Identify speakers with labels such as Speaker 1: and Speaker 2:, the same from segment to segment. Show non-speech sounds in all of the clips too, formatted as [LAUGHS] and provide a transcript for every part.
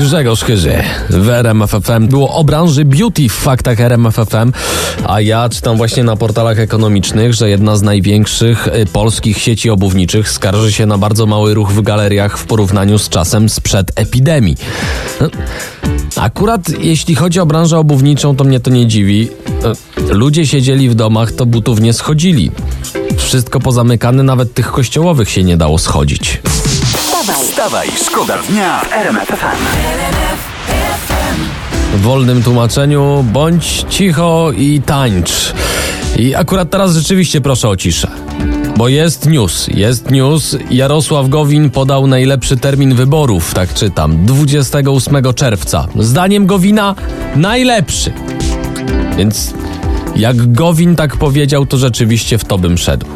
Speaker 1: Grzegorz Chyży w RMF FM. Było o branży beauty w faktach RMF FM, a ja czytam właśnie na portalach ekonomicznych, że jedna z największych y, polskich sieci obuwniczych skarży się na bardzo mały ruch w galeriach w porównaniu z czasem sprzed epidemii. No, Akurat jeśli chodzi o branżę obuwniczą, to mnie to nie dziwi. Y, Ludzie siedzieli w domach, to butów nie schodzili. Wszystko pozamykane, nawet tych kościołowych się nie dało schodzić.
Speaker 2: Wstawaj,
Speaker 3: Wstawaj, szkoda dnia w RMF FM.
Speaker 1: w wolnym tłumaczeniu bądź cicho i tańcz. I akurat teraz rzeczywiście proszę o ciszę. Bo jest news, jest news. Jarosław Gowin podał najlepszy termin wyborów, tak czytam, 28 czerwca. Zdaniem Gowina najlepszy. Więc jak Gowin tak powiedział, to rzeczywiście w to bym szedł.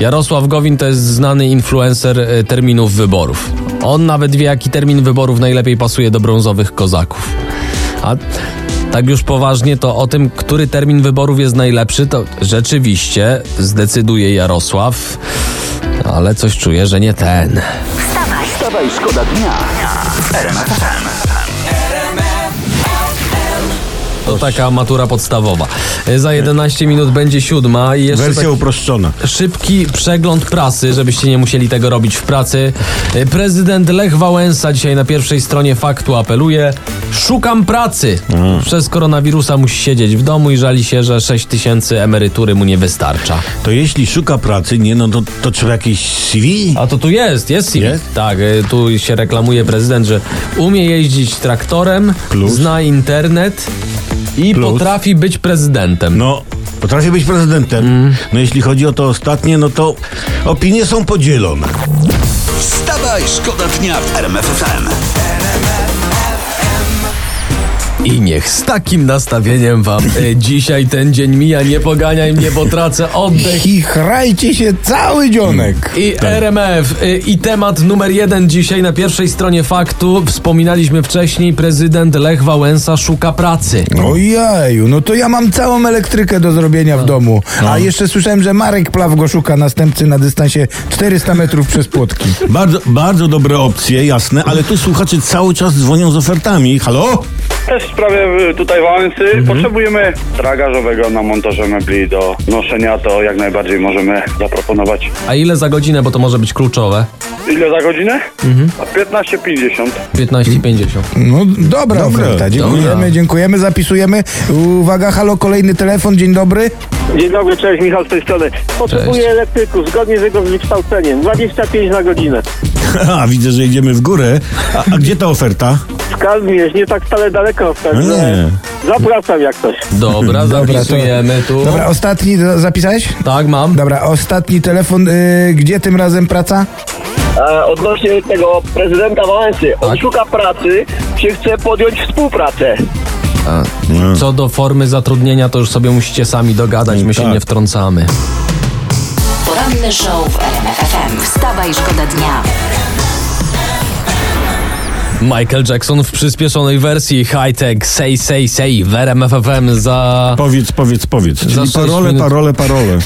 Speaker 1: Jarosław Gowin to jest znany influencer y, terminów wyborów. On nawet wie, jaki termin wyborów najlepiej pasuje do brązowych kozaków. A tak już poważnie, to o tym, który termin wyborów jest najlepszy, to rzeczywiście zdecyduje Jarosław. Ale coś czuję, że nie ten.
Speaker 3: Wstawaj, szkoda dnia w
Speaker 1: To taka matura podstawowa. Za 11 minut będzie siódma i jeszcze
Speaker 4: Wersja
Speaker 1: tak
Speaker 4: uproszczona.
Speaker 1: szybki przegląd prasy, żebyście nie musieli tego robić w pracy. Prezydent Lech Wałęsa dzisiaj na pierwszej stronie faktu apeluje: Szukam pracy. Przez koronawirusa musi siedzieć w domu i żali się, że 6 tysięcy emerytury mu nie wystarcza.
Speaker 4: To jeśli szuka pracy, nie, no to, to trzeba jakieś CV?
Speaker 1: A to tu jest, jest CV.
Speaker 4: Jest?
Speaker 1: Tak, y, tu się reklamuje prezydent, że umie jeździć traktorem,
Speaker 4: Plus?
Speaker 1: zna internet i
Speaker 4: Plus?
Speaker 1: potrafi być prezydentem.
Speaker 4: No, potrafię być prezydentem. No jeśli chodzi o to ostatnie, no to opinie są podzielone.
Speaker 3: Wstawaj, szkoda dnia w RMF FM.
Speaker 1: I niech z takim nastawieniem wam e, dzisiaj ten dzień mija, nie poganiaj mnie, bo tracę oddech.
Speaker 5: Chichrajcie się cały dzionek.
Speaker 1: I RMF, y, i temat numer jeden dzisiaj na pierwszej stronie faktu. Wspominaliśmy wcześniej, prezydent Lech Wałęsa szuka pracy.
Speaker 5: Ojeju, no to ja mam całą elektrykę do zrobienia w domu. A jeszcze słyszałem, że Marek Plaw go szuka następcy na dystansie 400 metrów przez płotki.
Speaker 4: Bardzo, bardzo dobre opcje, jasne, ale tu słuchacze cały czas dzwonią z ofertami. Halo?
Speaker 6: Też w sprawie y, tutaj Wałęsy potrzebujemy tragażowego na montaże mebli do noszenia, to jak najbardziej możemy zaproponować.
Speaker 1: A ile za godzinę, bo to może być kluczowe?
Speaker 6: Ile za godzinę? A 15,50.
Speaker 1: 15,50.
Speaker 5: No dobra oferta, dziękujemy,
Speaker 1: dobra.
Speaker 5: dziękujemy, zapisujemy. Uwaga, halo, kolejny telefon, dzień dobry.
Speaker 7: Dzień dobry, cześć, Michał z tej strony. Potrzebuję
Speaker 1: Cześć.
Speaker 7: elektryków zgodnie z jego wykształceniem. 25 na godzinę. [LAUGHS]
Speaker 4: A, widzę, że idziemy w górę. A, a gdzie ta oferta?
Speaker 7: Skarb Mierz, nie tak wcale daleko,
Speaker 4: No
Speaker 7: także
Speaker 4: nie.
Speaker 7: zapraszam jak coś.
Speaker 1: Dobra,
Speaker 5: Dobra, to-
Speaker 1: zapisujemy tu.
Speaker 5: Dobra, ostatni, do- zapisałeś?
Speaker 1: Tak, mam.
Speaker 5: Dobra, ostatni telefon, y, gdzie tym razem praca?
Speaker 7: E, odnośnie tego prezydenta Wałęsy, on
Speaker 1: Tak.
Speaker 7: szuka pracy, czy chce podjąć współpracę.
Speaker 1: A, co do formy zatrudnienia, to już sobie musicie sami dogadać, my się
Speaker 4: Tak.
Speaker 1: nie wtrącamy.
Speaker 2: poranny show w RMF FM. Wstawaj, szkoda dnia.
Speaker 1: Michael Jackson w przyspieszonej wersji high-tech Say Say Say w RMF FM za...
Speaker 4: Powiedz, powiedz, powiedz.
Speaker 1: Za
Speaker 4: Czyli parole,
Speaker 1: minut.
Speaker 4: parole, parole.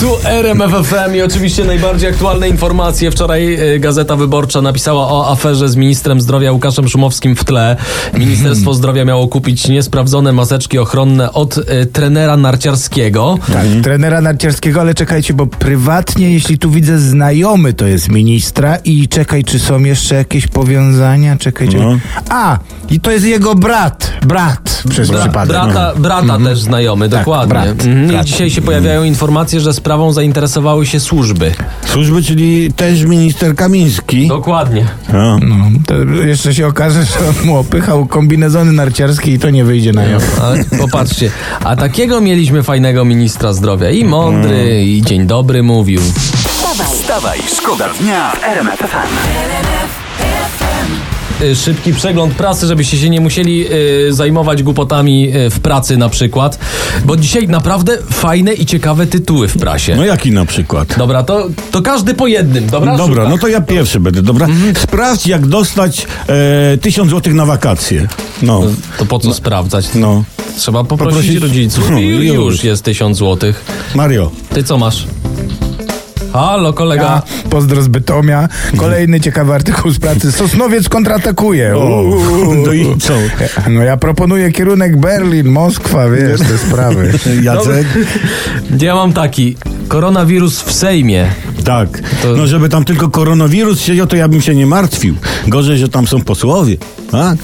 Speaker 1: Tu RMF FM i oczywiście najbardziej aktualne informacje. Wczoraj y, Gazeta Wyborcza napisała o aferze z ministrem zdrowia Łukaszem Szumowskim w tle. Ministerstwo [CLEARS THROAT] Zdrowia miało kupić niesprawdzone maseczki ochronne od y, trenera narciarskiego.
Speaker 5: Tak, trenera narciarskiego, ale czekajcie, bo prywatnie, jeśli tu widzę znajomy, to jest ministra i czekaj, czy są jeszcze jakieś powiązania?
Speaker 4: No.
Speaker 5: A, i to jest jego brat, brat przez
Speaker 1: Bra-
Speaker 5: przypadek.
Speaker 1: brata brata też znajomy, dokładnie.
Speaker 5: brat,
Speaker 1: Mhm. I
Speaker 5: brat.
Speaker 1: dzisiaj się pojawiają informacje, że sprawą zainteresowały się służby.
Speaker 4: Służby, czyli też minister Kamiński.
Speaker 1: Dokładnie.
Speaker 5: No, to jeszcze się okaże, że on mu opychał kombinezony narciarskie i to nie wyjdzie na jaw.
Speaker 1: Popatrzcie, a takiego mieliśmy fajnego ministra zdrowia. I mądry, i dzień dobry mówił.
Speaker 2: Wstawaj,
Speaker 3: Wstawaj, szkoda dnia w RMF FM.
Speaker 1: Szybki przegląd prasy, żebyście się nie musieli y, zajmować głupotami y, w pracy na przykład. Bo dzisiaj naprawdę fajne i ciekawe tytuły w prasie.
Speaker 4: No jaki na przykład?
Speaker 1: Dobra, to, to każdy po jednym, dobra?
Speaker 4: Dobra, no to ja pierwszy będę, dobra? Sprawdź, jak dostać e, 1000 złotych na wakacje. No,
Speaker 1: To po co sprawdzać?
Speaker 4: no.
Speaker 1: Trzeba poprosić,
Speaker 4: Poprosić-
Speaker 1: rodziców [LAUGHS]
Speaker 4: No,
Speaker 1: i
Speaker 4: i
Speaker 1: już
Speaker 4: już.
Speaker 1: jest tysiąc złotych.
Speaker 4: Mario.
Speaker 1: Ty co masz? Halo, kolega.
Speaker 5: Ja, pozdro z Bytomia. Kolejny ciekawy artykuł z pracy. Sosnowiec kontratakuje. Uuu.
Speaker 4: No i co?
Speaker 5: No ja proponuję kierunek Berlin, Moskwa, wiesz, te sprawy. [LAUGHS]
Speaker 4: Jacek?
Speaker 1: Ja mam taki. Koronawirus w Sejmie.
Speaker 4: Tak.
Speaker 1: To-
Speaker 4: No żeby tam tylko koronawirus siedział, to ja bym się nie martwił. Gorzej, że tam są posłowie. Tak?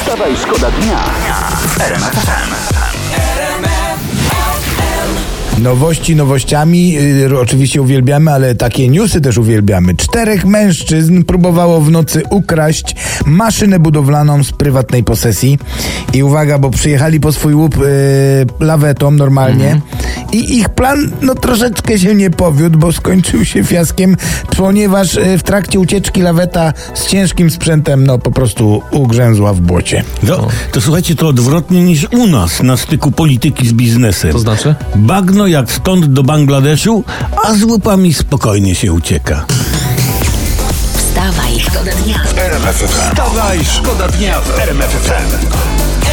Speaker 3: Wstawaj, szkoda dnia w RMF FM.
Speaker 5: Nowości nowościami, y, oczywiście uwielbiamy, ale takie newsy też uwielbiamy. Czterech mężczyzn próbowało w nocy ukraść maszynę budowlaną z prywatnej posesji. I uwaga, bo przyjechali po swój łup y, lawetą normalnie. I ich plan no troszeczkę się nie powiódł, bo skończył się fiaskiem, ponieważ y, w trakcie ucieczki laweta z ciężkim sprzętem no po prostu ugrzęzła w błocie.
Speaker 4: No, to słuchajcie, to odwrotnie niż u nas na styku polityki z biznesem.
Speaker 1: To znaczy?
Speaker 4: Bagno jak stąd do Bangladeszu, a z łupami spokojnie się ucieka.
Speaker 2: Wstawaj, szkoda dnia.
Speaker 3: Wstawaj, szkoda dnia w RMF FM.